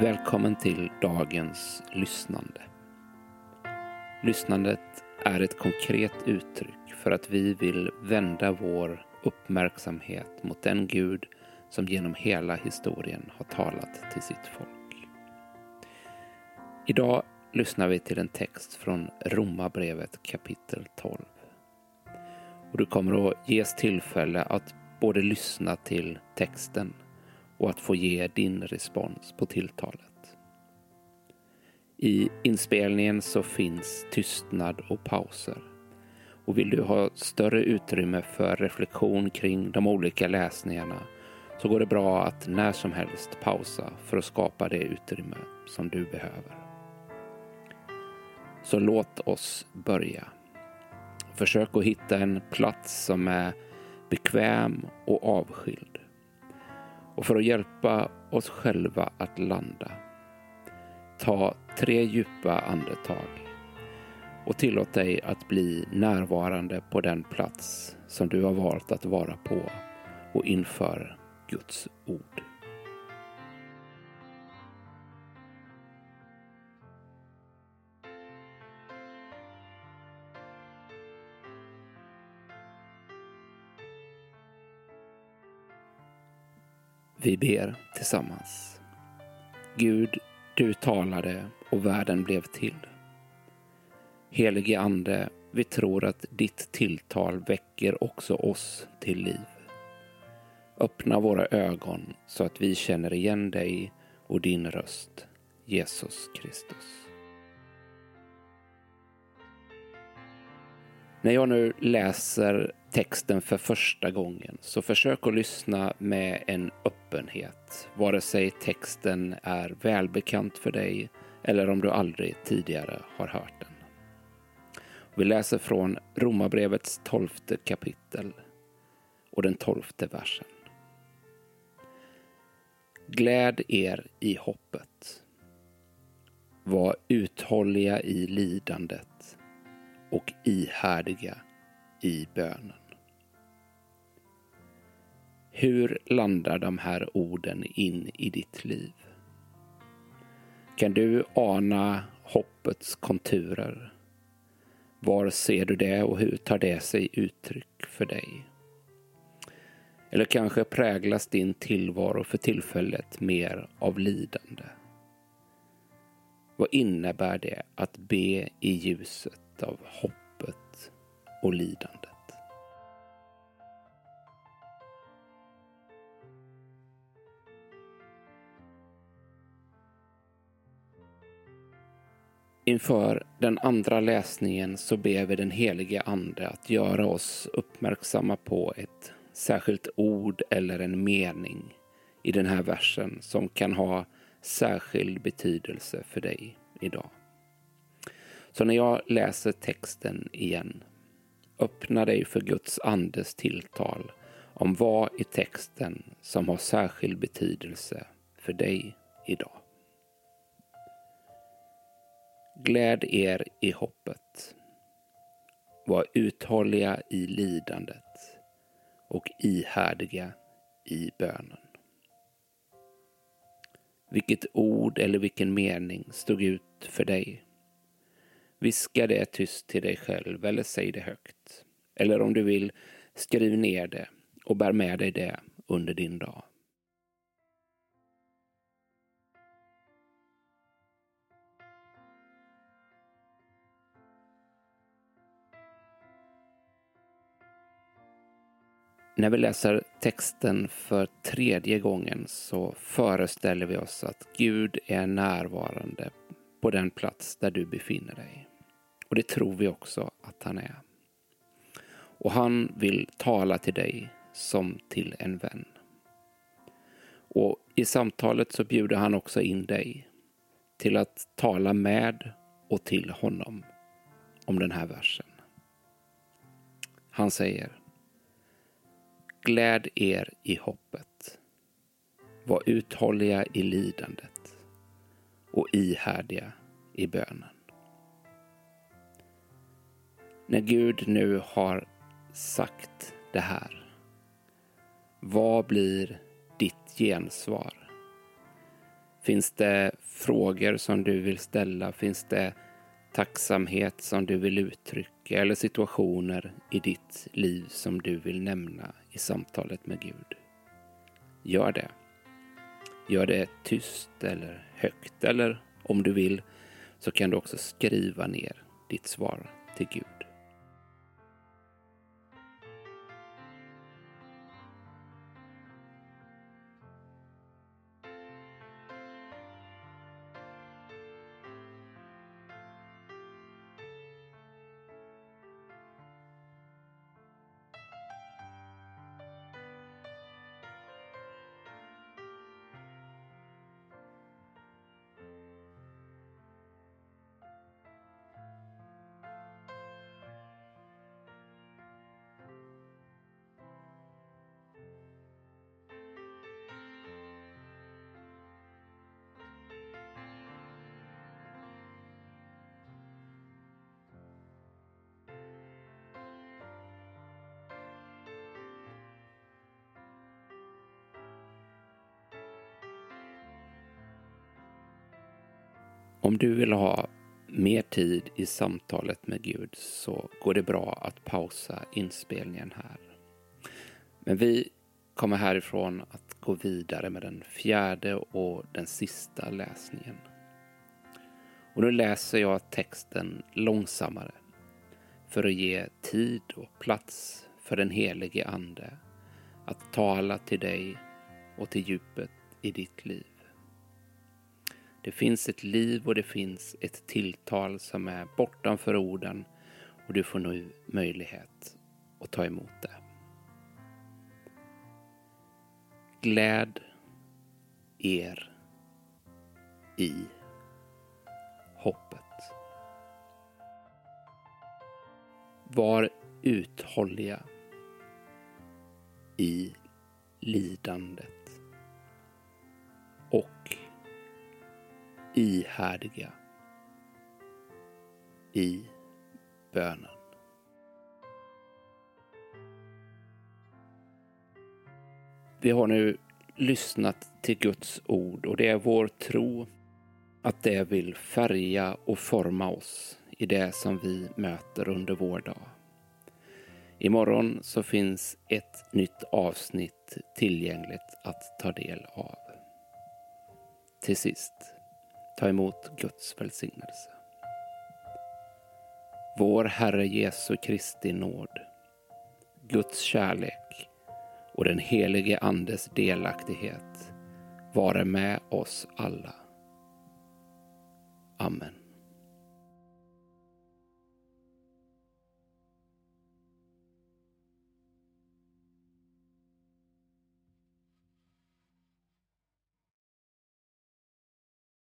Välkommen till dagens lyssnande. Lyssnandet är ett konkret uttryck för att vi vill vända vår uppmärksamhet mot den Gud som genom hela historien har talat till sitt folk. Idag lyssnar vi till en text från Romarbrevet kapitel 12. Och du kommer att ges tillfälle att både lyssna till texten och att få ge din respons på tilltalet. I inspelningen så finns tystnad och pauser. Och vill du ha större utrymme för reflektion kring de olika läsningarna så går det bra att när som helst pausa för att skapa det utrymme som du behöver. Så låt oss börja. Försök att hitta en plats som är bekväm och avskild. Och för att hjälpa oss själva att landa, ta tre djupa andetag och tillåt dig att bli närvarande på den plats som du har valt att vara på och inför Guds ord. Vi ber tillsammans. Gud, du talade och världen blev till. Helige Ande, vi tror att ditt tilltal väcker också oss till liv. Öppna våra ögon så att vi känner igen dig och din röst, Jesus Kristus. När jag nu läser texten för första gången så försök att lyssna med en öppenhet, vare sig texten är välbekant för dig eller om du aldrig tidigare har hört den. Vi läser från Romarbrevets tolfte kapitel och den tolfte versen. Gläd er i hoppet. Var uthålliga i lidandet och ihärdiga i bönen. Hur landar de här orden in i ditt liv? Kan du ana hoppets konturer? Var ser du det och hur tar det sig uttryck för dig? Eller kanske präglas din tillvaro för tillfället mer av lidande? Vad innebär det att be i ljuset av hoppet och lidandet? Inför den andra läsningen så ber vi den helige Ande att göra oss uppmärksamma på ett särskilt ord eller en mening i den här versen som kan ha särskild betydelse för dig idag. Så när jag läser texten igen, öppna dig för Guds andes tilltal om vad i texten som har särskild betydelse för dig idag. Gläd er i hoppet. Var uthålliga i lidandet och ihärdiga i bönen. Vilket ord eller vilken mening stod ut för dig? Viska det tyst till dig själv eller säg det högt. Eller om du vill, skriv ner det och bär med dig det under din dag. När vi läser texten för tredje gången så föreställer vi oss att Gud är närvarande på den plats där du befinner dig. Och det tror vi också att han är. Och han vill tala till dig som till en vän. Och i samtalet så bjuder han också in dig till att tala med och till honom om den här versen. Han säger Gläd er i hoppet. Var uthålliga i lidandet och ihärdiga i bönen. När Gud nu har sagt det här, vad blir ditt gensvar? Finns det frågor som du vill ställa? Finns det tacksamhet som du vill uttrycka eller situationer i ditt liv som du vill nämna i samtalet med Gud? Gör det. Gör det tyst eller högt eller om du vill så kan du också skriva ner ditt svar till Gud. Om du vill ha mer tid i samtalet med Gud så går det bra att pausa inspelningen här. Men vi kommer härifrån att gå vidare med den fjärde och den sista läsningen. Och nu läser jag texten långsammare för att ge tid och plats för den helige Ande att tala till dig och till djupet i ditt liv. Det finns ett liv och det finns ett tilltal som är bortanför orden och du får nu möjlighet att ta emot det. Gläd er i hoppet. Var uthålliga i lidandet och ihärdiga i bönen. Vi har nu lyssnat till Guds ord och det är vår tro att det vill färga och forma oss i det som vi möter under vår dag. Imorgon så finns ett nytt avsnitt tillgängligt att ta del av. Till sist ta emot Guds välsignelse. Vår Herre Jesu Kristi nåd, Guds kärlek och den helige Andes delaktighet vare med oss alla. Amen.